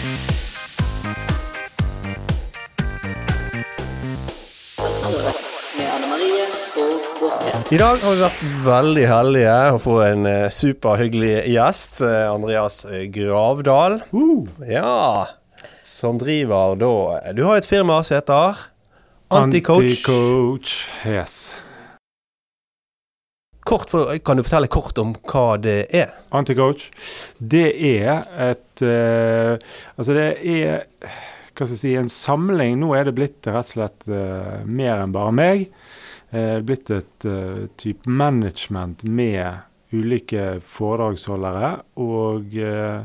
I dag har vi vært veldig heldige å få en uh, superhyggelig gjest. Uh, Andreas Gravdal. Uh. Ja. Som driver da Du har et firma som heter Anticoach. Anticoach, yes. Kort for, kan du fortelle kort om hva det er? Anticoach, det er et uh, Altså, det er hva skal jeg si, en samling. Nå er det blitt rett og slett mer enn bare meg Uh, blitt et uh, type management med ulike foredragsholdere og uh,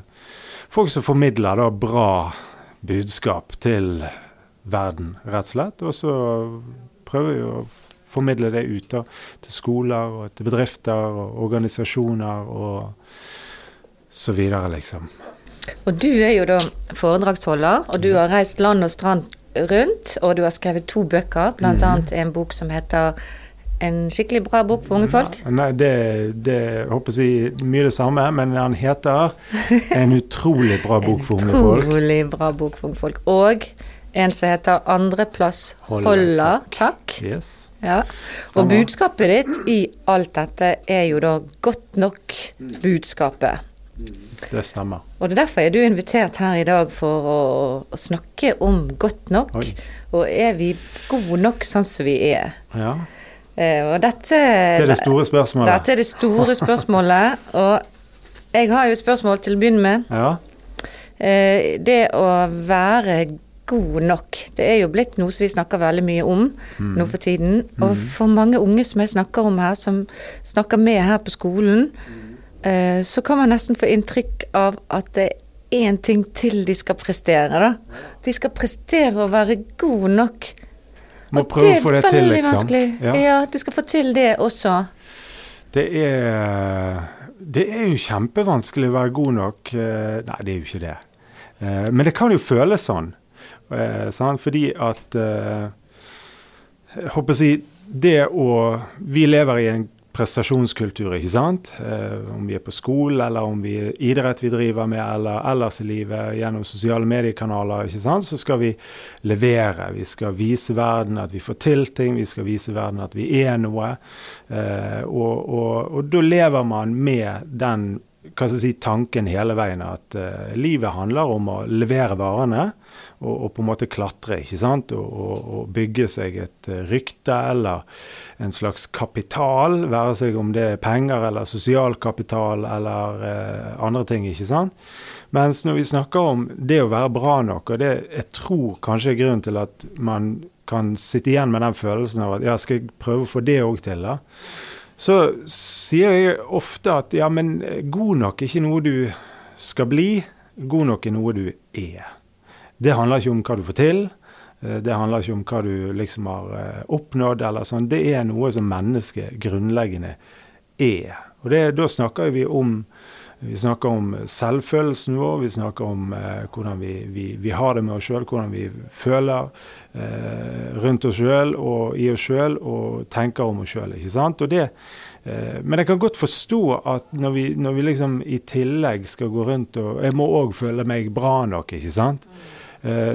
folk som formidler da bra budskap til verden, rett og slett. Og så prøver vi å formidle det ut da, til skoler og til bedrifter og organisasjoner og så videre, liksom. Og du er jo da foredragsholder, og du har reist land og strand rundt, og du har skrevet to bøker, bl.a. Mm. en bok som heter en skikkelig bra bok for unge folk? Nei, det, det håper jeg mye det samme, men han heter En utrolig bra bok for unge folk. En utrolig bra bok for unge folk. Og en som heter Andreplass holder, takk. Yes. Ja. Og budskapet ditt i alt dette er jo da godt nok budskapet. Det stemmer. Og det er derfor er du invitert her i dag for å, å snakke om godt nok. Oi. Og er vi gode nok sånn som vi er? Ja. Eh, og dette Det er det store spørsmålet. Dette er det store spørsmålet. og jeg har jo et spørsmål til å begynne med. Ja. Eh, det å være god nok, det er jo blitt noe som vi snakker veldig mye om mm. nå for tiden. Og mm. for mange unge som jeg snakker om her, som snakker med her på skolen, Eh, så kan man nesten få inntrykk av at det er én ting til de skal prestere, da. De skal prestere å være god nok. Må og prøve å få det til, liksom. Det er veldig vanskelig. Ja. ja, de skal få til det også. Det er Det er jo kjempevanskelig å være god nok. Eh, nei, det er jo ikke det. Eh, men det kan jo føles sånn. Fordi at Jeg håper å si det å Vi lever i en prestasjonskultur, ikke sant. Eh, om vi er på skolen, eller om vi idrett vi driver med, eller ellers i livet gjennom sosiale mediekanaler, ikke sant, så skal vi levere. Vi skal vise verden at vi får til ting, vi skal vise verden at vi er noe. Eh, og, og, og da lever man med den hva skal jeg si, tanken hele veien at eh, livet handler om å levere varene og, og, på en måte klatre. ikke sant? Og, og, og bygge seg et uh, rykte eller en slags kapital, være seg om det er penger eller sosial kapital eller eh, andre ting. ikke sant? Mens når vi snakker om det å være bra nok, og det jeg tror kanskje er grunnen til at man kan sitte igjen med den følelsen av at ja, skal jeg prøve å få det òg til, da? så sier jeg ofte at ja, men god nok er ikke noe du skal bli, god nok er noe du er. Det handler ikke om hva du får til, eh, det handler ikke om hva du liksom har eh, oppnådd eller sånn. Det er noe som mennesket grunnleggende er. Og det, da snakker vi om vi snakker om selvfølelsen vår, vi snakker om eh, hvordan vi, vi, vi, har det med oss sjøl, hvordan vi føler eh, rundt oss sjøl og i oss sjøl og tenker om oss sjøl. Eh, men jeg kan godt forstå at når vi, når vi liksom i tillegg skal gå rundt og Jeg må òg føle meg bra nok, ikke sant? Eh,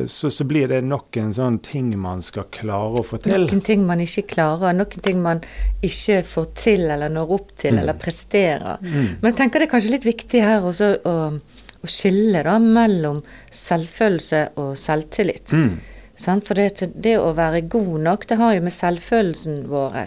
så, så, blir det nok en sånn ting man skal klare å få til. Noen ting man ikke klarer, noen ting man ikke får til eller når opp til mm. eller presterer. Mm. Men jeg tenker det er kanskje litt viktig her også å, å skille da mellom selvfølelse og selvtillit. Mm. For det, det, å være god nok, det har jo med selvfølelsen vår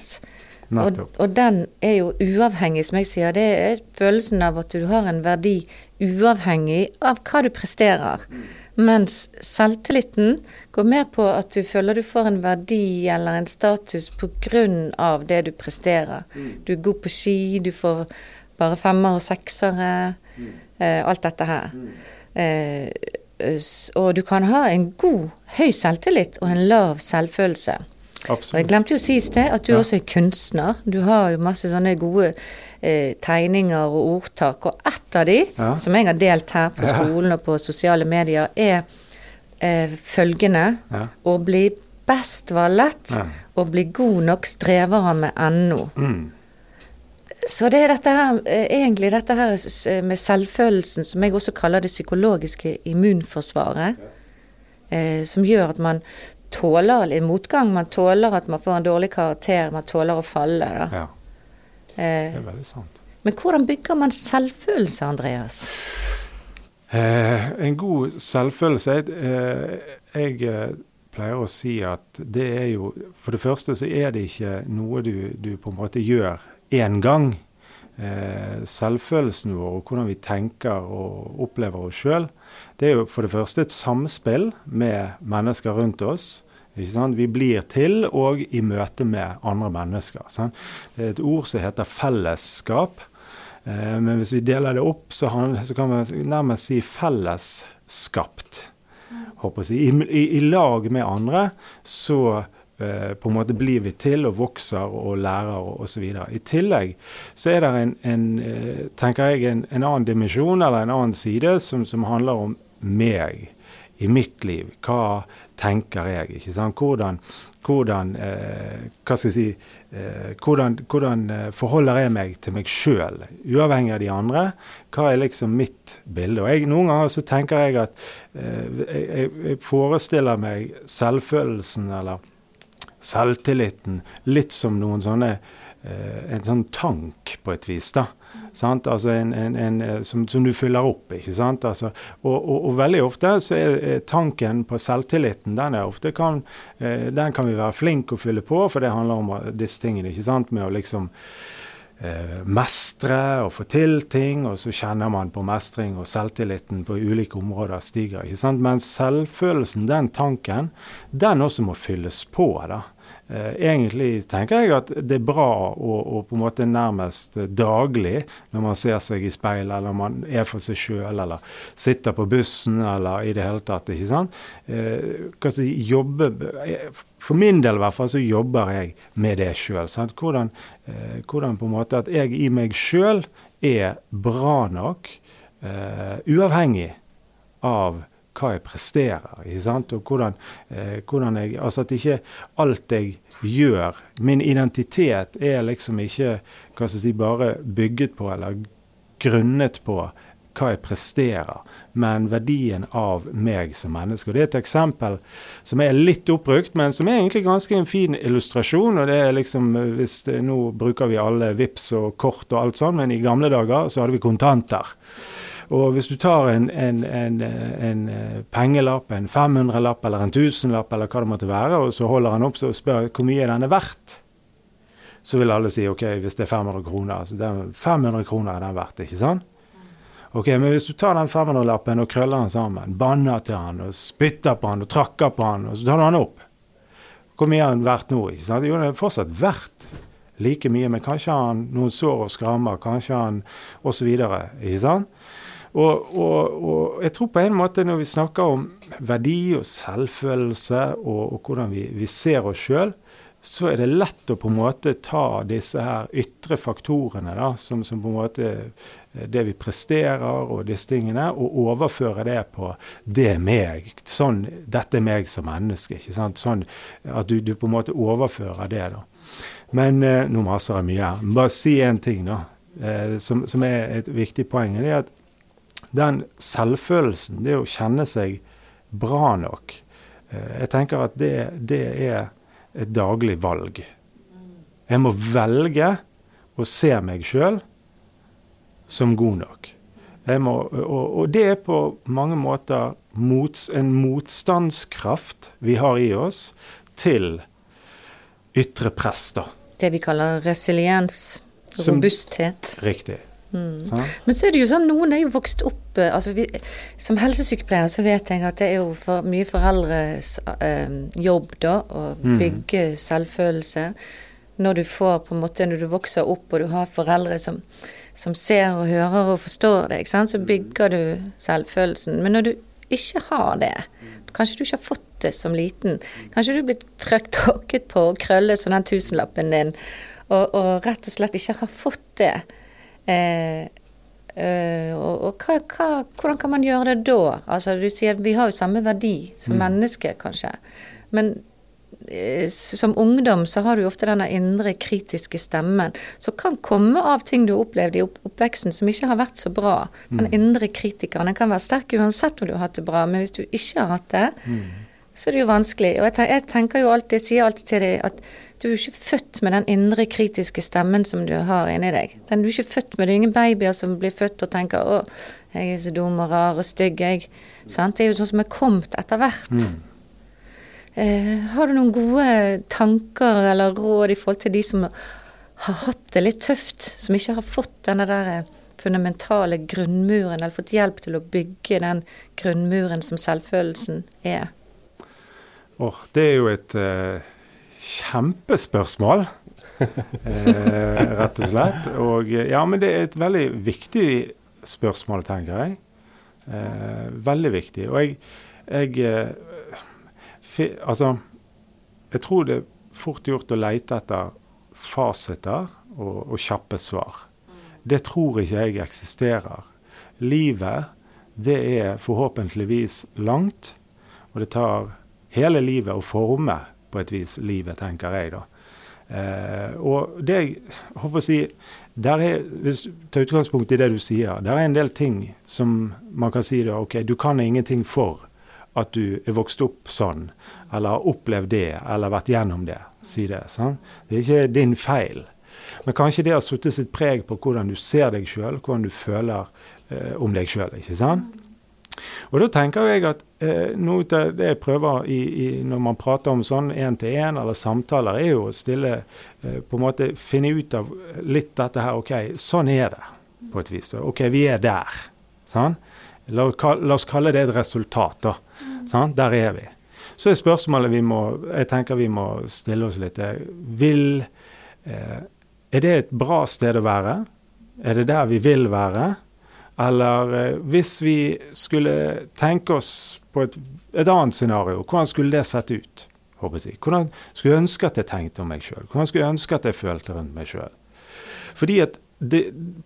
og, og, den er jo uavhengig, som jeg sier. Det er følelsen av at du har en verdi uavhengig av hva du presterer. Mm. Mens selvtilliten går mer på at du føler du får en verdi eller en status pga. det du presterer. Mm. Du er god på ski, du får bare femmer og seksere. Mm. Eh, alt dette her. Mm. Eh, og du kan ha en god, høy selvtillit og en lav selvfølelse. Absolutt. Og jeg glemte jo å si i sted at du ja. også er kunstner. Du har jo masse sånne gode eh, tegninger og ordtak. Og ett av de, ja. som jeg har delt her på skolen og på sosiale medier, er eh, følgende Å bli best var lett, å bli god nok strever han med ennå. Mm. Så det er dette her, eh, egentlig dette her med selvfølelsen, som jeg også kaller det psykologiske immunforsvaret, eh, som gjør at man tåler litt motgang. Man tåler at man får en dårlig karakter, man tåler å falle. Da. Ja, Eh, det er veldig sant. men hvordan bygger man selvfølelse, Andreas? Eh, en god selvfølelse eh, jeg eh, pleier å si at det er jo For det første så er det ikke noe du, du på en måte gjør én gang. Eh, selvfølelsen vår og hvordan vi tenker og opplever oss sjøl, det er jo for det første et samspill med mennesker rundt oss. Vi blir til og i møte med andre mennesker. Sant? Det er et ord som heter fellesskap. Eh, men hvis vi deler det opp, så, kan vi nærmest si fellesskapt. I, i, lag med andre så eh, på en måte blir vi til og vokser og lærer osv. I tillegg så er det en, en eh, tenker jeg, en, en annen dimensjon eller en annen side som, som handler om meg i mitt liv. Hva tenker jeg? ikke sant? Hvordan, hvordan eh, hva skal jeg si, eh, hvordan, hvordan eh, forholder jeg meg til meg sjøl, uavhengig av de andre? Hva er liksom mitt bilde? Og jeg, Noen ganger så tenker jeg at eh, jeg, jeg forestiller meg selvfølelsen eller selvtilliten litt som noen sånne En sånn tank, på et vis. da. Altså en, en, en, eh, som, som, du fyller opp. ikke sant? Altså, og, og, og, veldig ofte så er, tanken på selvtilliten den er kan, eh, den kan vi være flinke å fylle på, for det handler om eh, disse tingene. ikke sant? Med å liksom eh, mestre og få til ting, og så kjenner man på mestring, og selvtilliten på ulike områder stiger. ikke sant? Men selvfølelsen, den tanken, den også må fylles på. da. Eh, egentlig tenker jeg at det er bra å, å på en måte nærmest daglig, når man ser seg i speilet, eller man er for seg sjøl, eller sitter på bussen, eller i det hele tatt. ikke sant? Eh, jobbe, For min del i hvert fall så jobber jeg med det sjøl. Hvordan, eh, hvordan på en måte at jeg i meg sjøl er bra nok, eh, uavhengig av hva jeg presterer. Og hvordan, eh, hvordan jeg, altså At ikke alt jeg gjør Min identitet er liksom ikke hva skal jeg si, bare bygget på eller grunnet på hva jeg presterer, men verdien av meg som menneske. Og Det er et eksempel som er litt oppbrukt, men som er egentlig ganske en fin illustrasjon. og det er liksom, hvis det, Nå bruker vi alle VIPS og kort og alt sånn, men i gamle dager så hadde vi kontanter. Og hvis du tar en, en, en, en pengelapp, en 500-lapp eller en 1000-lapp eller hva det måtte være, og så holder han opp og spør hvor mye er denne verdt, så vil alle si OK, hvis det er 500 kroner, så er 500 kroner er den verdt, ikke sant? Ok, Men hvis du tar den 500-lappen og krøller den sammen, banner til han og spytter på han og trakker på han, og så tar du han opp Hvor mye er han verdt nå? ikke sant? Jo, det er fortsatt verdt like mye, men kanskje har han noen sår og skrammer, kanskje har han osv. Ikke sant? Og, og, og, jeg tror på en måte når vi snakker om verdi og selvfølelse og, og hvordan vi, vi, ser oss sjøl, så er det lett å på en måte ta disse her ytre faktorene, da, som, som, på en måte det vi presterer og disse tingene, og overføre det på det er meg. Sånn, dette er meg som menneske. ikke sant? Sånn At du, du på en måte overfører det. da. Men eh, nå maser jeg mye her. Bare si én ting, da, eh, som, som, er et viktig poeng. det er at den selvfølelsen, det å kjenne seg bra nok, eh, jeg tenker at det, det er et daglig valg. Jeg må velge å se meg sjøl som god nok. Må, og, og, det er på mange måter mots, en motstandskraft vi har i oss til ytre press, da. Det vi kaller resiliens, robusthet. Som, riktig. Mm. Sånn. Men så er det jo sånn, noen er jo vokst opp altså vi, Som helsesykepleier så vet jeg at det er jo for mye foreldres øh, jobb da å bygge mm. selvfølelse. Når du får på en måte, når du vokser opp og du har foreldre som, som ser og hører og forstår det, så bygger du selvfølelsen. Men når du ikke har det, kanskje du ikke har fått det som liten, kanskje du er blitt tråkket på og krøllet som den tusenlappen din, og, og rett og slett ikke har fått det. Eh, eh, og, og hva, hva, hvordan kan man gjøre det da? Altså, du sier vi har jo samme verdi som mm. menneske, kanskje. Men eh, som ungdom så har du jo ofte denne indre kritiske stemmen som kan komme av ting du har opplevd i opp oppveksten som ikke har vært så bra. Den indre kritikeren den kan være sterk uansett om du har hatt det bra, men hvis du ikke har hatt det, så er det jo vanskelig. Og jeg, ten jeg tenker jo alltid, jeg sier alltid til deg at du er jo ikke født med den indre kritiske stemmen som du har inni deg. Den, du er ikke født med det. er ingen babyer som blir født og tenker 'Å, jeg er så dum og rar og stygg', jeg. Sant? Det er jo sånn som er kommet etter hvert. Eh, har du noen gode tanker eller råd i forhold til de som har hatt det litt tøft, som ikke har fått denne der eh, fundamentale grunnmuren, eller fått hjelp til å bygge den grunnmuren som selvfølelsen er? Åh, det er jo et eh, kjempespørsmål, eh, rett og slett. Og eh, ja, men det er et veldig viktig spørsmål, tenker jeg. Eh, veldig viktig. Og jeg, jeg eh, fi, Altså, jeg tror det er fort gjort å leite etter fasiter og, og kjappe svar. Det tror ikke jeg eksisterer. Livet, det er forhåpentligvis langt, og det tar hele livet å forme på et vis livet, tenker jeg da. Eh, og det jeg håper å si der er, Hvis du tar utgangspunkt i det du sier, der er en del ting som man kan si da, ok, du kan ingenting for at du er vokst opp sånn, eller har opplevd det, eller vært gjennom det. Si det. sant? Det er ikke din feil. Men kanskje det har satt sitt preg på hvordan du ser deg sjøl, hvordan du føler eh, om deg sjøl. Og da tenker jeg at eh, noe av det jeg prøver i, i, når man prater om sånn én-til-én eller samtaler, er jo å stille eh, På en måte finne ut av litt dette her. OK, sånn er det på et vis. Da. OK, vi er der. Sånn? La, la, oss kalle det et resultat, da. Sånn? Der er vi. Så er spørsmålet vi må, jeg tenker vi må stille oss litt Vil eh, Er det et bra sted å være? Er det der vi vil være? Eller eh, hvis vi skulle tenke oss på et, et, annet scenario, hvordan skulle det sett ut? håper jeg. Hvordan skulle jeg ønske at jeg tenkte om meg sjøl? Hvordan skulle jeg ønske at jeg følte rundt meg sjøl? Fordi at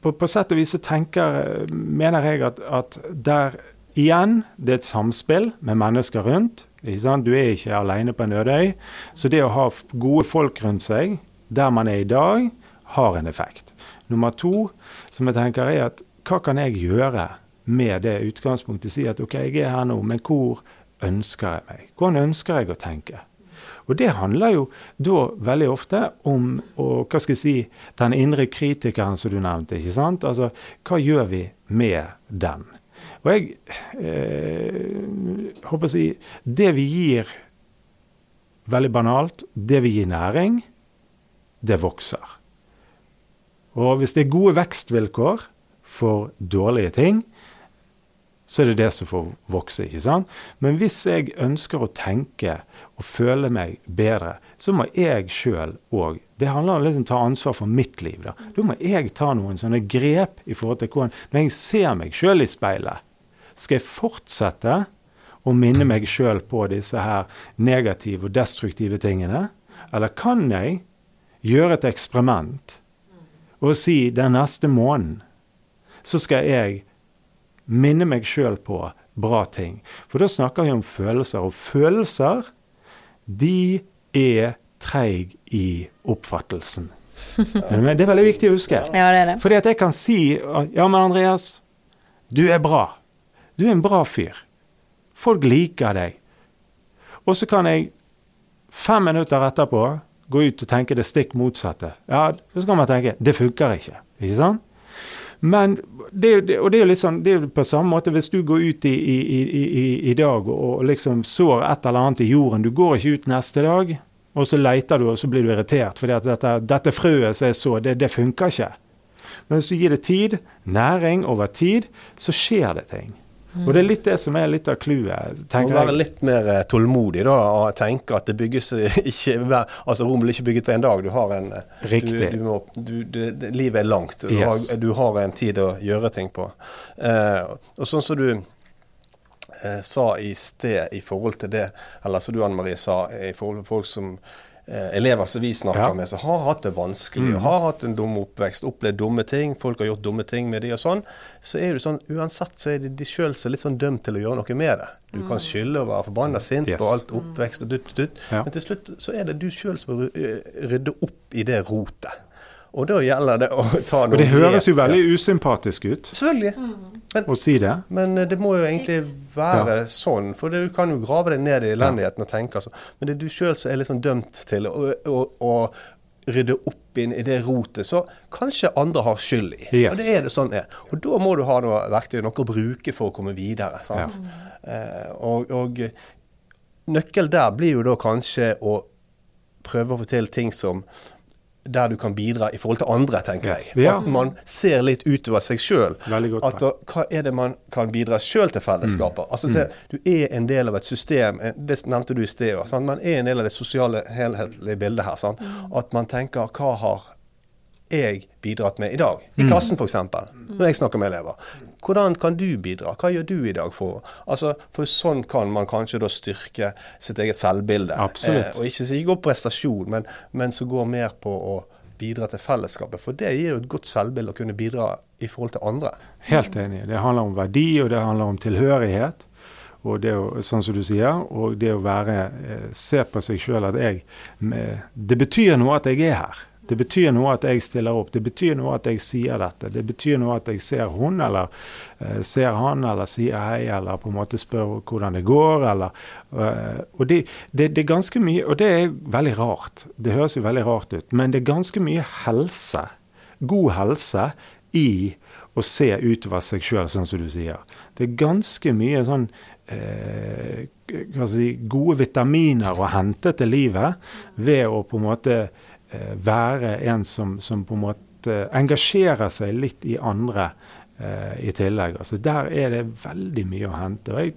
på, på, sett og vis så tenker, mener jeg at, at der igjen, det er et samspill med mennesker rundt. Du er ikke alene på en øde øy. Så det å ha gode folk rundt seg der man er i dag, har en effekt. Nummer to, som jeg tenker er at hva kan jeg gjøre med det utgangspunktet? Si at OK, jeg er her nå, men hvor ønsker jeg meg? Hvordan ønsker jeg å tenke? Og det handler jo da veldig ofte om og, hva skal jeg si, den indre kritikeren som du nevnte. ikke sant? Altså, hva gjør vi med den? Og jeg eh, håper å si Det vi gir veldig banalt, det vi gir næring, det vokser. Og hvis det er gode vekstvilkår for dårlige ting, så er det det som får vokse. ikke sant? Men hvis jeg ønsker å tenke og føle meg bedre, så må jeg sjøl òg Det handler om om å ta ansvar for mitt liv. Da Da må jeg ta noen sånne grep i forhold til hvordan Når jeg ser meg sjøl i speilet, skal jeg fortsette å minne meg sjøl på disse her negative og destruktive tingene? Eller kan jeg gjøre et eksperiment og si den neste måneden så skal jeg minne meg sjøl på bra ting. For da snakker vi om følelser, og følelser, de er treig i oppfattelsen. Men det er veldig viktig å huske. Ja, det er det. Fordi at jeg kan si Ja, men Andreas, du er bra. Du er en bra fyr. Folk liker deg. Og så kan jeg fem minutter etterpå gå ut og tenke det stikk motsatte. Ja, så kan man tenke det funker ikke. Ikke sant? Men det, det, og det er litt sånn, det er på samme måte hvis du går ut i, i, i, i dag og liksom sår et eller annet i jorden. Du går ikke ut neste dag, og så leter du, og så blir du irritert fordi at dette, dette frøet som jeg så, det, det funker ikke. Men hvis du gir det tid, næring over tid, så skjer det ting. Og det er litt det som er litt av clouet. Må være litt mer eh, tålmodig da, og tenke at det bygges ikke Altså Rom blir ikke bygget på en dag. Du har en eh, Riktig. Du, du må, du, det, livet er langt. Du, yes. har, du, har, en tid å gjøre ting på. Eh, og sånn som du eh, sa i sted i forhold til det, eller som du Anne Marie sa, i forhold til folk som elever som vi snakker Ja. med, som har hatt det vanskelig, og har hatt en dum oppvekst, opplevd dumme ting, folk har gjort dumme ting med de og sånn, så er det sånn, uansett så er de, de sjøl litt sånn dømt til å gjøre noe med det. Du kan skylde og være forbanna sint Yes. på alt oppvekst og dutt, dutt, Ja. men til slutt så er det du sjøl som må rydde opp i det rotet. Og da gjelder det å ta noe Og det høres jo veldig usympatisk ut Selvfølgelig. Men å si det. men eh, det må jo egentlig være sånn, for du kan jo grave deg ned i elendigheten og tenke altså. Men det er du sjøl som er liksom dømt til å, å, å rydde opp inn i det rotet så kanskje andre har skyld i. Yes. Og det er det sånn er. Og da må du ha noe verktøy, noe å bruke for å komme videre. sant? Eh, og, og nøkkel der blir jo da kanskje å prøve å få til ting som der du kan bidra i forhold til andre, tenker jeg. Ja. At man ser litt utover seg sjøl. Hva er det man kan bidra sjøl til fellesskapet? Mm. Altså, se, Du er en del av et system, eh, det nevnte du i sted òg. Man er en del av det sosiale, helhetlige bildet her. Sant? At man tenker hva har jeg bidratt med i dag? I Mm. klassen f.eks. Når jeg snakker med elever. Hvordan kan du bidra? Hva gjør du i dag for altså, For sånn kan man kanskje da styrke sitt eget selvbilde. Eh, og ikke si gå på prestasjon, men, men så går mer på å bidra til fellesskapet. For det gir jo et godt selvbilde å kunne bidra i forhold til andre. Helt enig. Det handler om verdi, og det handler om tilhørighet. Og det å, sånn som du sier, og det å være eh, Se på seg sjøl at jeg Det betyr noe at jeg er her. Det betyr noe at jeg stiller opp. Det betyr noe at jeg sier dette. Det betyr noe at jeg ser hun, eller uh, ser han, eller sier hei, eller på en måte spør hvordan det går, eller uh, Og det, det, det er ganske mye Og det er veldig rart. Det høres jo veldig rart ut, men det er ganske mye helse, god helse, i å se utover seg sjøl, sånn som du sier. Det er ganske mye sånn eh, si, gode vitaminer å hente til livet ved å på en måte være en som, som på en måte engasjerer seg litt i andre eh, i tillegg. Altså Der er det veldig mye å hente. og jeg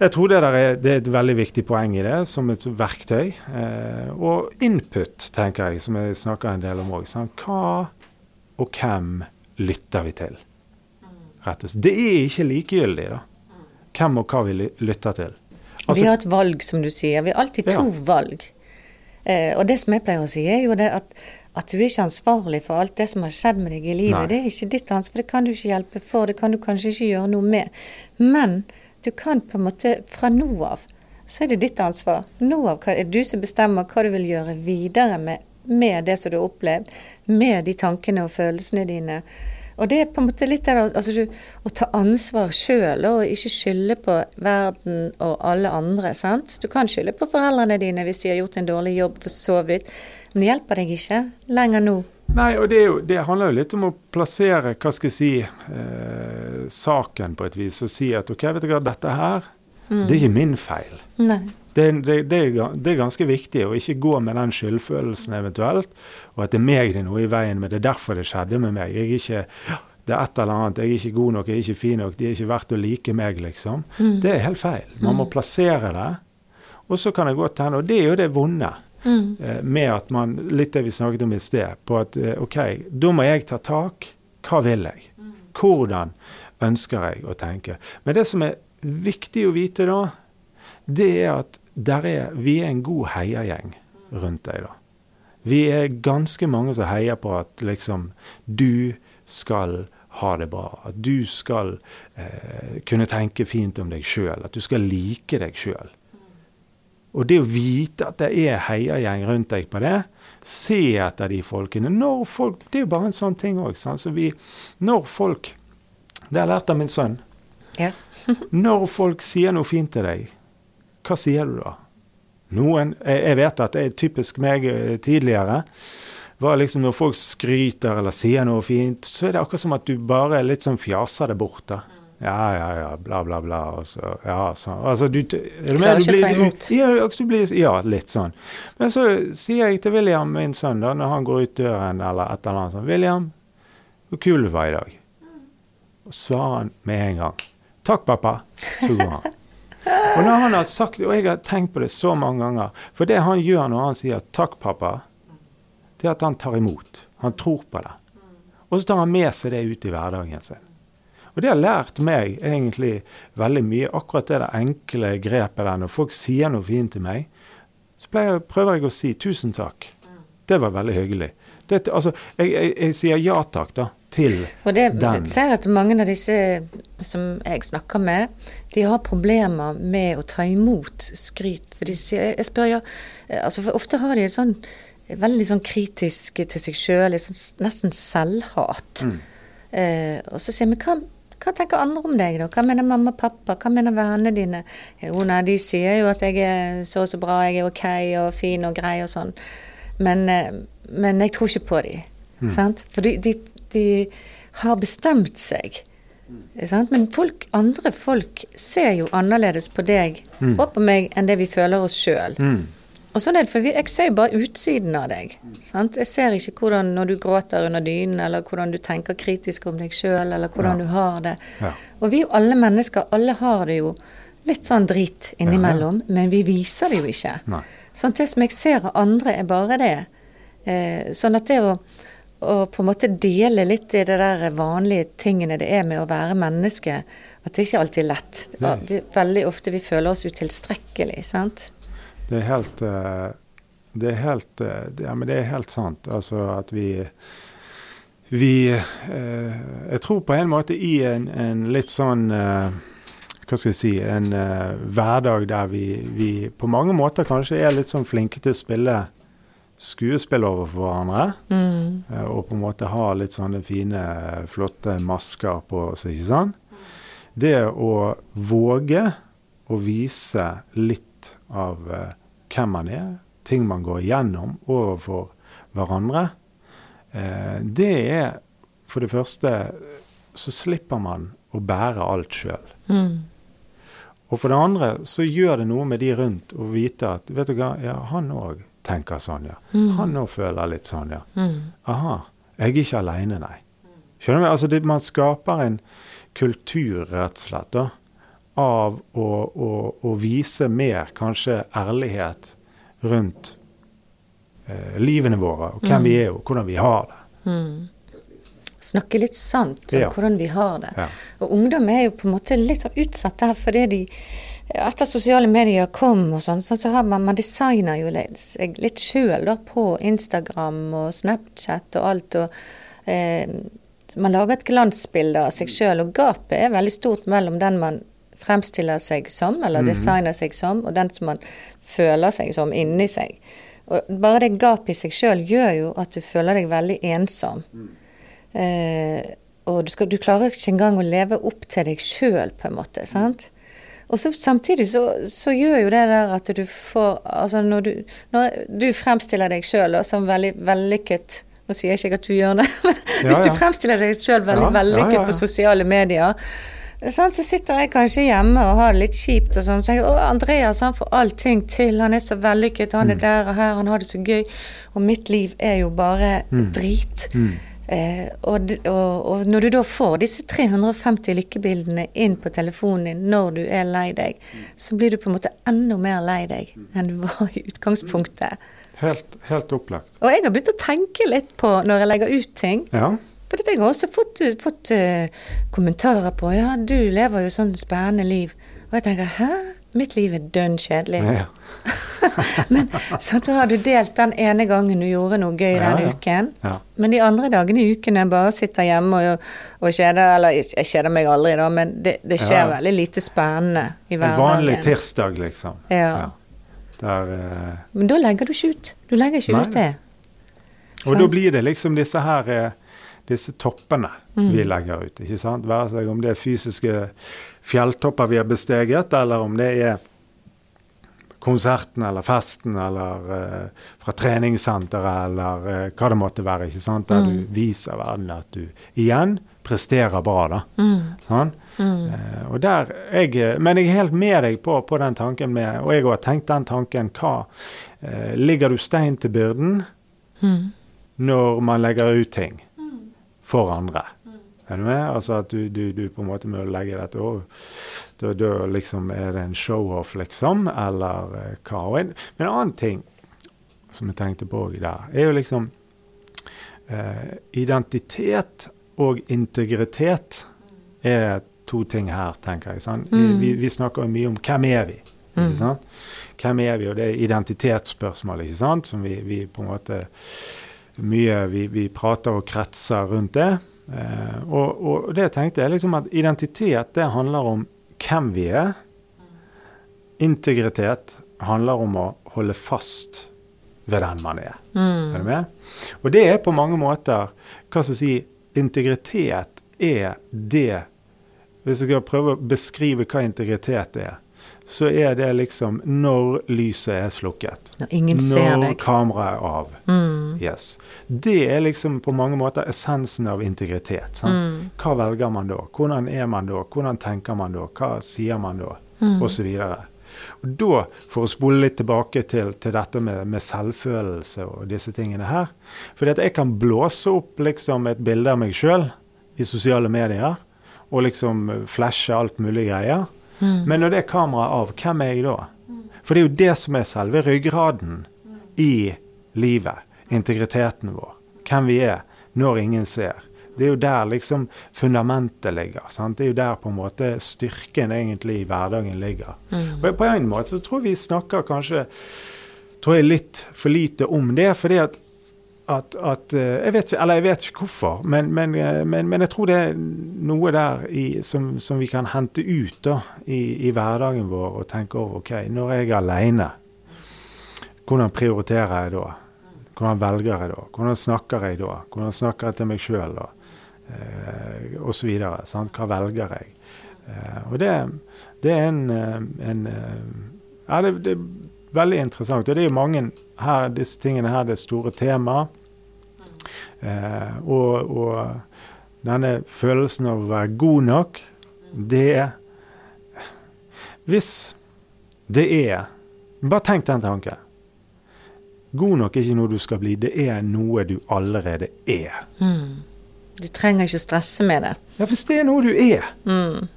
jeg tror det, er, det er et veldig viktig poeng i det, som et verktøy. Eh, og input, tenker jeg, som jeg snakker en del om òg. Hva og hvem lytter vi til? Rett og slett. Det er ikke likegyldig, da. Hvem og hva vi lytter til. Altså, vi har et valg, som du sier. Vi har alltid to Ja. valg. Eh, og det som jeg pleier å si, er jo det at, at du er ikke ansvarlig for alt det som har skjedd med deg i livet. Nei. Det er ikke ditt ansvar, det kan du ikke hjelpe for, det kan du kanskje ikke gjøre noe med. Men du kan på en måte fra nå av, så er det ditt ansvar. Nå av hva- er det du som bestemmer hva du vil gjøre videre med, med det som du har opplevd, med de tankene og følelsene dine. Og det er på en måte litt der, altså å ta ansvar sjøl, og ikke skylde på verden og alle andre. sant? Du kan skylde på foreldrene dine hvis de har gjort en dårlig jobb, for så vidt. Men det hjelper deg ikke lenger nå. Nei, og det, jo, det handler jo litt om å plassere hva skal jeg si, eh, saken på et vis, og si at OK, vet du hva, dette her, det er ikke min feil. Nei. Det, det, det, er, det er ganske viktig å ikke gå med den skyldfølelsen eventuelt, og at det er meg det er noe i veien med. Det er derfor det skjedde med meg. Jeg er ikke, det er et eller annet, jeg er ikke god nok, jeg er ikke fin nok, de er ikke verdt å like meg, liksom. Det er helt feil. Man må plassere det. Og så kan det godt hende, og det er jo det vonde. Mm. Med at man, litt det vi snakket om i sted, på at eh, OK, da må jeg ta tak. Hva vil jeg? Hvordan ønsker jeg å tenke? Men det som er viktig å vite da, det er at der er, vi er en god heiagjeng rundt deg. da. Vi er ganske mange som heier på at liksom du skal ha det bra. At du skal eh, kunne tenke fint om deg sjøl. At du skal like deg sjøl. Og det å vite at det er heiagjeng rundt deg på det, se etter de folkene når folk, Det er jo bare en sånn ting òg. Så vi, når folk Det har jeg lært av min sønn. Ja. Når folk sier noe fint til deg, hva sier du da? Noen, jeg, vet at det er typisk meg eh, tidligere, var liksom når folk skryter eller sier noe fint, så er det akkurat som at du bare litt sånn fjaser det bort. da. Ja, ja, ja, bla, bla, bla. Og så, ja, så, altså, du, du Klarer ikke å ta blir- imot. Ja, ja, litt sånn. Men så sier jeg til William, min sønn, da, når han går ut døren eller et eller annet sånn 'William, hvor kul du var i dag.' Og svarer han med en gang. 'Takk, pappa.' Så går han. Og når han har sagt det, og jeg har tenkt på det så mange ganger For det han gjør når han sier 'takk, pappa', det er at han tar imot. Han tror på det. Og så tar han med seg det ut i hverdagen sin. Og det har lært meg egentlig veldig mye. Akkurat det der enkle grepet der. Når folk sier noe fint til meg, så pleier, prøver jeg å si tusen takk. Det var veldig hyggelig. Det, altså, jeg, jeg, jeg, sier ja takk, da. Til og det den. ser jeg at mange av disse som jeg snakker med, de har problemer med å ta imot skryt. For de sier Jeg spør ja altså For ofte har de et sånn veldig sånn kritisk til seg sjøl, sånn, nesten selvhat. Mm. Eh, og så sier vi hva, hva tenker andre om deg, da? Hva mener mamma og pappa? Hva mener vennene dine? Jo, nei, de sier jo at jeg er så og så bra, jeg er ok og fin og grei og sånn. Men, eh, men jeg tror ikke på de. Sant? For de, de, de har bestemt seg. Sant? Men folk, andre folk ser jo annerledes på deg og på meg enn det vi føler oss sjøl. Mm. Og sånn er det, for vi, Jeg ser jo bare utsiden av deg. Sant? Jeg ser ikke hvordan når du gråter under dynen, eller hvordan du tenker kritisk om deg sjøl, eller hvordan Ja. du har det. Ja. Og vi er jo alle mennesker, alle har det jo litt sånn drit innimellom, men vi viser det jo ikke. Nei. Sånn at det som jeg ser av andre, er bare det. Eh, sånn at det å, å på en måte dele litt i det der vanlige tingene det er med å være menneske, at det ikke alltid er lett. Vi, veldig ofte vi føler oss utilstrekkelig, sant. Det er helt eh, Det er helt eh, Ja, men det er helt sant. Altså at vi Vi eh, Jeg tror på en måte i en, en litt sånn Hva skal jeg si En hverdag der vi, vi på mange måter kanskje er litt sånn flinke til å spille skuespill overfor hverandre. Mm. eh, Og på en måte ha litt sånne fine, flotte masker på seg, ikke sant? Det å våge å vise litt av eh, hvem man er, ting man går igjennom overfor hverandre, eh, det er for det første så slipper man å bære alt sjøl. Mm. Og for det andre så gjør det noe med de rundt å vite at vet du hva, ja, han òg tenker sånn, ja. Han òg føler litt sånn, ja. Mm. Aha, jeg er ikke aleine, nei. Skjønner du? Altså det, man skaper en kultur, rett og slett, da, av å, å, å vise mer, kanskje, ærlighet rundt eh, livene våre, og hvem vi er, og hvordan vi har det. Snakke litt sant om Ja. hvordan vi har det. Ja. Og ungdom er jo på en måte litt sånn utsatt der fordi de Etter sosiale medier kom og sånn, så, så har man Man designer jo seg litt sjøl på Instagram og Snapchat og alt. og eh, Man lager et glansbilde av seg sjøl, og gapet er veldig stort mellom den man fremstiller seg som, eller designer seg som, og den som man føler seg som inni seg. Og bare det gapet i seg sjøl gjør jo at du føler deg veldig ensom. Eh, og du, skal, du klarer ikke engang å leve opp til deg sjøl, på en måte. sant? Og så samtidig så, så gjør jo det der at du får Altså når du, når du fremstiller deg sjøl som veldig vellykket Nå sier jeg ikke at du gjør det, men Ja, hvis du ja. fremstiller deg sjøl veldig Ja, vellykket på sosiale medier så sitter jeg kanskje hjemme og har det litt kjipt og sånn. Så jeg, å, Andreas han får allting til, han er så vellykket, han Mm. er der og her, han har det så gøy. Og mitt liv er jo bare Mm. drit. Eh, og, og, og når du da får disse 350 lykkebildene inn på telefonen din når du er lei deg, så blir du på en måte enda mer lei deg enn du var i utgangspunktet. Helt, helt opplagt. Og jeg har begynt å tenke litt på når jeg legger ut ting. Ja. For jeg har også fått, fått uh, kommentarer på ja, du lever jo sånn spennende liv. Og jeg tenker hæ? Mitt liv er dønn kjedelig. ja. Men så da har du delt den ene gangen du gjorde noe gøy Ja, den uken. Ja. Men de andre dagene i uken jeg bare sitter hjemme og, og kjeder Eller jeg kjeder meg aldri, da, men det, det skjer veldig lite spennende i hverdagen. En vanlig tirsdag, liksom. Ja. Der, eh, Men da legger du ikke ut. Du legger ikke Nei. ut det. Og da blir det liksom disse her eh, disse toppene Mm. vi legger ut. ikke sant? Være seg om det er fysiske fjelltopper vi har besteget, eller om det er konserten eller festen eller uh, fra treningssenteret eller uh, hva det måtte være. ikke sant? Der du viser verden at du igjen presterer bra. da. Sånn? Eh, og der, jeg, men jeg er helt med deg på, på den tanken med, og jeg har tenkt den tanken hva uh, Ligger du stein til byrden når man legger ut ting for andre? Er du med? Altså at du, du, du på en måte må legge dette over da, da liksom er det en show-off, liksom, eller uh, hva. Og en, men en annen ting som jeg tenkte på der, er jo liksom uh, Identitet og integritet er to ting her, tenker jeg. Sant? Vi, vi, vi snakker mye om hvem er vi? Ikke sant? Hvem er vi? Og det er identitetsspørsmål, ikke sant? som vi, vi på en måte Mye vi, vi prater og kretser rundt det. Eh, og, og, det tenkte jeg liksom at identitet, det handler om hvem vi er. Integritet handler om å holde fast ved den man er. Mm. Er du med? Og det er på mange måter Hva skal jeg si Integritet er det Hvis jeg skal prøve å beskrive hva integritet er, så er det liksom når lyset er slukket. Når ingen ser Når kameraet er av. Mm. Yes. Det er liksom på mange måter essensen av integritet. Sant? Mm. Hva velger man da? Hvordan er man da? Hvordan tenker man da? Hva sier man da? Mm. Og så videre. Og da, for å spole litt tilbake til, til dette med, med selvfølelse og disse tingene her For jeg kan blåse opp liksom et bilde av meg sjøl i sosiale medier og liksom flashe alt mulig greier. Mm. Men når det er kameraet av, hvem er jeg da? For det er jo det som er selve ryggraden i livet. Integriteten vår. Hvem vi er når ingen ser. Det er jo der liksom fundamentet ligger. Sant? Det er jo der på en måte styrken egentlig i hverdagen ligger. Mm. Og på en måte så tror jeg vi snakker kanskje tror jeg litt for lite om det. fordi at at, at eh, jeg vet jeg vet ikke hvorfor, men, men, eh, men, men jeg tror det er noe der i, som, som vi kan hente ut da, i, i hverdagen vår og tenke over OK, når jeg er alene, hvordan prioriterer jeg da? Hvordan velger jeg da? Hvordan snakker jeg da? Hvordan snakker jeg til meg sjøl da? Eh, og så videre. Sant? Hva velger jeg? Eh, og det, det er en, eh, en Ja, det, det veldig interessant. Og det er jo mange her, disse tingene her, det er store tema. Eh, og, og denne følelsen av å være god nok, det Hvis det er Bare tenk den tanken. God nok er ikke noe du skal bli, det er noe du allerede er. Mm. Du trenger ikke stresse med det. Ja, hvis det er noe du er, Mm.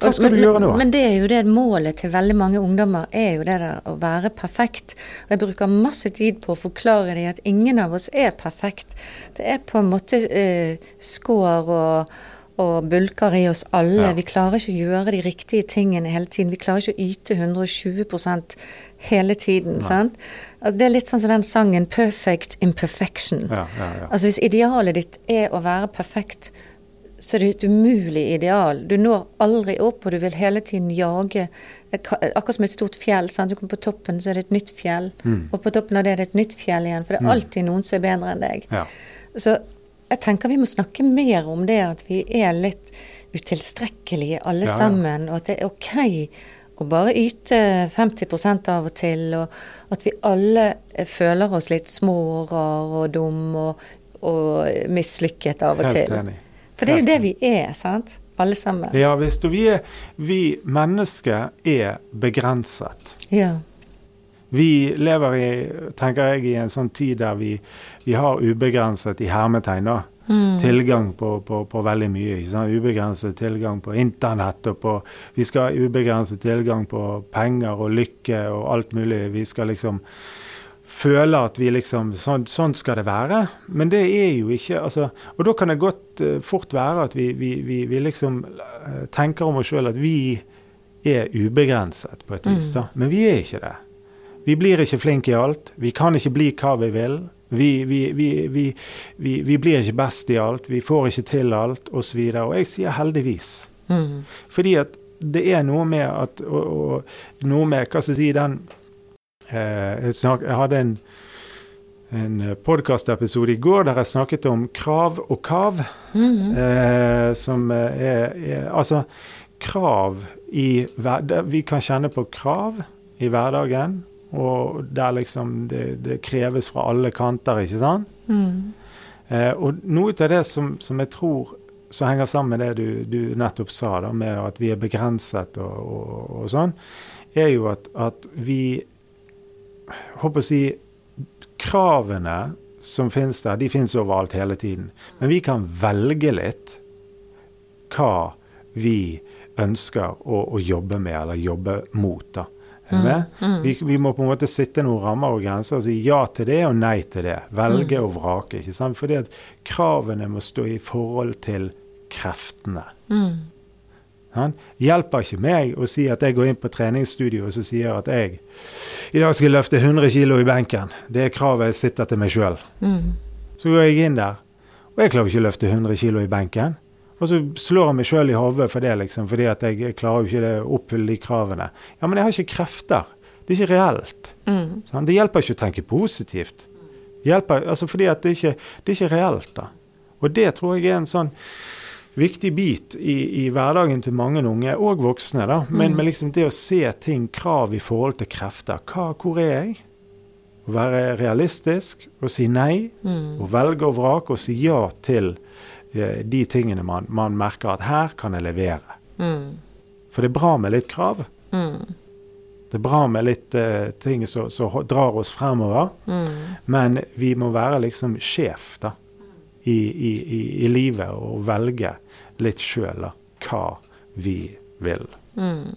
Hva skal men, du gjøre nå? Men, det er jo det målet til veldig mange ungdommer, er jo det der å være perfekt. Og jeg bruker masse tid på å forklare dem at ingen av oss er perfekt. Det er på en måte eh, skår og, og bulker i oss alle. Ja. Vi klarer ikke å gjøre de riktige tingene hele tiden. Vi klarer ikke å yte 120% hele tiden. sant? Altså, det er litt sånn som den sangen 'Perfect Imperfection'. Ja, ja, ja. Altså Hvis idealet ditt er å være perfekt, så det er et umulig ideal. Du når aldri opp, og du vil hele tiden jage Akkurat som et stort fjell. Sant? Du kommer på toppen, så er det et nytt fjell. Mm. Og på toppen av det er det et nytt fjell igjen. For det er alltid noen som er bedre enn deg. Ja. Så jeg tenker vi må snakke mer om det at vi er litt utilstrekkelige alle Ja, ja. sammen, og at det er ok å bare yte 50% av og til, og at vi alle føler oss litt små og rar og dumme og, og mislykket av og Helt til. enig. For det er jo det vi er, sant? Alle sammen. Ja visst. Og vi, er, vi mennesker er begrenset. Ja. Vi lever i, tenker jeg, i en sånn tid der vi, vi har ubegrenset i hermetegn da, Mm. tilgang på, på, på veldig mye. Ikke sant? Ubegrenset tilgang på internett, og på, vi skal ha ubegrenset tilgang på penger og lykke og alt mulig. Vi skal liksom føle at vi liksom Sånn, sånn skal det være. Men det er jo ikke altså, Og da kan det godt uh, fort være at vi, vi, vi, vi liksom uh, tenker om oss sjøl at vi er ubegrenset på et vis, da. Men vi er ikke det. Vi blir ikke flinke i alt. Vi kan ikke bli hva vi vil. Vi, vi, vi, vi, blir ikke best i alt. Vi får ikke til alt, osv. Og, så og jeg sier heldigvis. Mm. Fordi at det er noe med at og, og Noe med Hva skal jeg si Den jeg, snak, jeg hadde en en podkastepisode i går der jeg snakket om krav og kav. Mhm. Eh, som er, er Altså, krav i Vi kan kjenne på krav i hverdagen, og der liksom det, det kreves fra alle kanter, ikke sant? Mm. Eh, og noe av det som, som jeg tror som henger sammen med det du, du nettopp sa, da, med at vi er begrenset og, og, og sånn, er jo at, at vi håper å si Kravene som finnes der, de finnes overalt hele tiden. Men vi kan velge litt hva vi ønsker å, å jobbe med, eller jobbe mot. da. Mm, mm. Vi, vi må på en måte sitte noen rammer og grenser og si ja til det og nei til det. Velge og vrake. ikke sant? Fordi at kravene må stå i forhold til kreftene. Mm. Han hjelper ikke meg å si at jeg går inn på treningsstudio og så sier at jeg i dag skal løfte 100 kg i benken. Det er kravet jeg sitter til meg sjøl. Mm. Så går jeg inn der, og jeg klarer ikke å løfte 100 kg i benken. Og så slår jeg meg sjøl i hodet for det, liksom, fordi at jeg klarer jo ikke å oppfylle de kravene. Ja, men jeg har ikke krefter. Det er ikke reelt. Mm. Sånn? Det hjelper ikke å tenke positivt. Hjelper, altså fordi at det ikke det er ikke reelt. da. Og det tror jeg er en sånn viktig bit i, i hverdagen til mange unge, og voksne. da, Men Mm. med liksom det å se ting, krav i forhold til krefter. Hva, hvor er jeg? Å være realistisk og si nei. Mm. Og velge og vrake og si ja til eh, de tingene man, man merker at her kan jeg levere. Mm. For det er bra med litt krav. Mm. Det er bra med litt eh, ting som drar oss fremover. Mm. Men vi må være liksom sjef da, i, i, i, i livet og velge litt sjøl hva vi vil. Mm.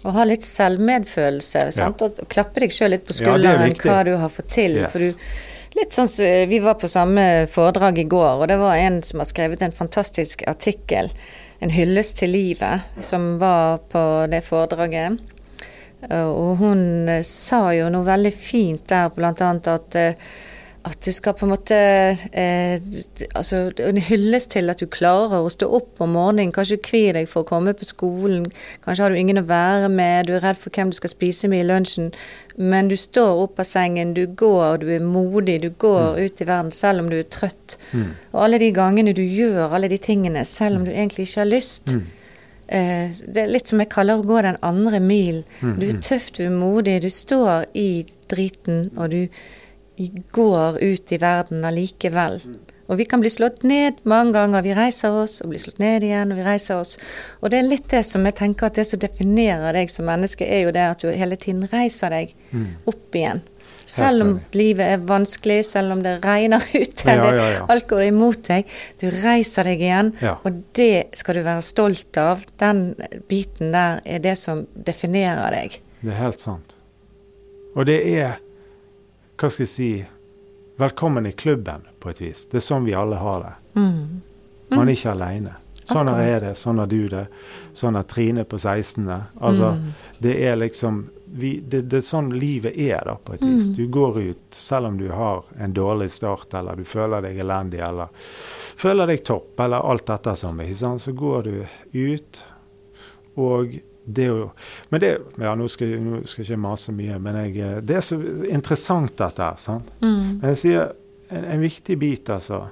Og ha litt selvmedfølelse. Sant? Og klappe deg sjøl litt på Ja, er skulderen ja, hva du har fått til. Yes. For du, litt sånn Vi var på samme foredrag i går, og det var en som har skrevet en fantastisk artikkel. En hyllest til livet, som var på det foredraget. Eh, Og hun eh, sa jo noe veldig fint der, blant annet at eh, at du skal på en måte eh, altså En hyllest til at du klarer å stå opp om morgenen, kanskje du kvier deg for å komme på skolen, kanskje har du ingen å være med, du er redd for hvem du skal spise med i lunsjen, men du står opp av sengen, du går, du er modig, du går ut i verden selv om du er trøtt. Og alle de gangene du gjør alle de tingene selv om du egentlig ikke har lyst. Eh, det er litt som jeg kaller å gå den andre mil. Du er tøff, du er modig, du står i driten, og du går ut i verden allikevel. Og vi kan bli slått ned mange ganger. Vi reiser oss og blir slått ned igjen, og vi reiser oss. Og det er litt det som jeg tenker at det som definerer deg som menneske, er jo det at du hele tiden reiser deg opp igjen. Selv om livet er vanskelig, selv om det regner ute, Ja, ja, ja. alt går imot deg. Du reiser deg igjen, og det skal du være stolt av. Den biten der er det som definerer deg. Det er helt sant. Og det er, hva skal jeg si, velkommen i klubben på et vis. Det er sånn vi alle har det. Mm. Man er ikke aleine. Sånn okay. er det, sånn har du det. Sånn har Trine på 16. Altså, Mm. det er liksom vi, det, det er sånn livet er, da, på et vis. Mm. Du går ut, selv om du har en dårlig start, eller du føler deg elendig, eller føler deg topp, eller alt dette som, er, så går du ut, og det er jo Men det Ja, nå skal, nå skal jeg ikke mase mye, men jeg, eh, det er så interessant, dette her. sant? Mm. Men jeg sier en, en viktig bit, altså.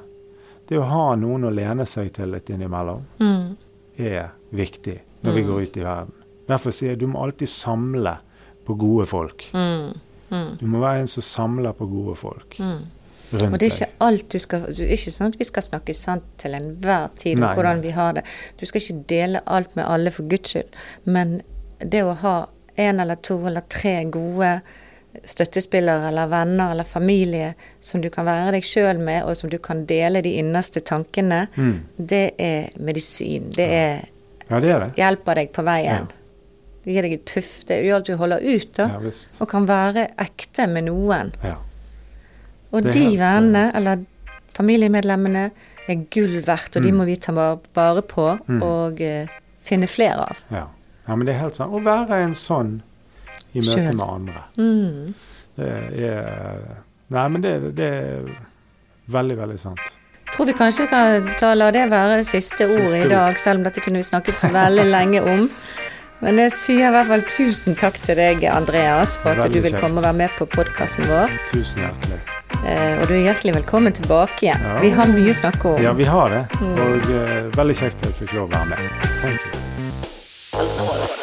Det å ha noen å lene seg til litt innimellom, Mm. er viktig når vi Mm. går ut i verden. Derfor sier jeg du må alltid samle på gode folk. Mm. Mm. Du må være en som samler på gode folk Mm. Rundt Og det er ikke alt du skal Det er ikke sånn at vi skal snakke sant til enhver tid om hvordan vi har det. Du skal ikke dele alt med alle for guds skyld, men det å ha en eller to eller tre gode støttespillere eller venner eller familie som du kan være deg sjøl med, og som du kan dele de innerste tankene, Mm. det er medisin. Det er, Ja, det er det. hjelper deg på veien. Det gir deg et puff. Det gjør at du holder ut, da. Ja. Og kan være ekte med noen. Ja. Og de helt, vennene, eller familiemedlemmene, er gull verdt, og de Mm. må vi ta vare på Mm. og uh, finne flere av. ja. Ja, men det er helt sant. Å være en sånn i møte Selv. med andre. Mm. Det er Nei, men det, det er veldig, veldig sant. Tror vi kanskje kan ta, la det være siste ord ordet i dag, selv om dette kunne vi snakket veldig lenge om. Men jeg sier i hvert fall tusen takk til deg, Andreas, for at Veldig du vil kjekt. komme og være med på podkasten vår. Tusen hjertelig. Eh, og du er hjertelig velkommen tilbake igjen. Ja. Vi har mye å snakke om. Ja, vi har det. Mm. Og uh, veldig kjekt at jeg fikk lov å være med. Thank you.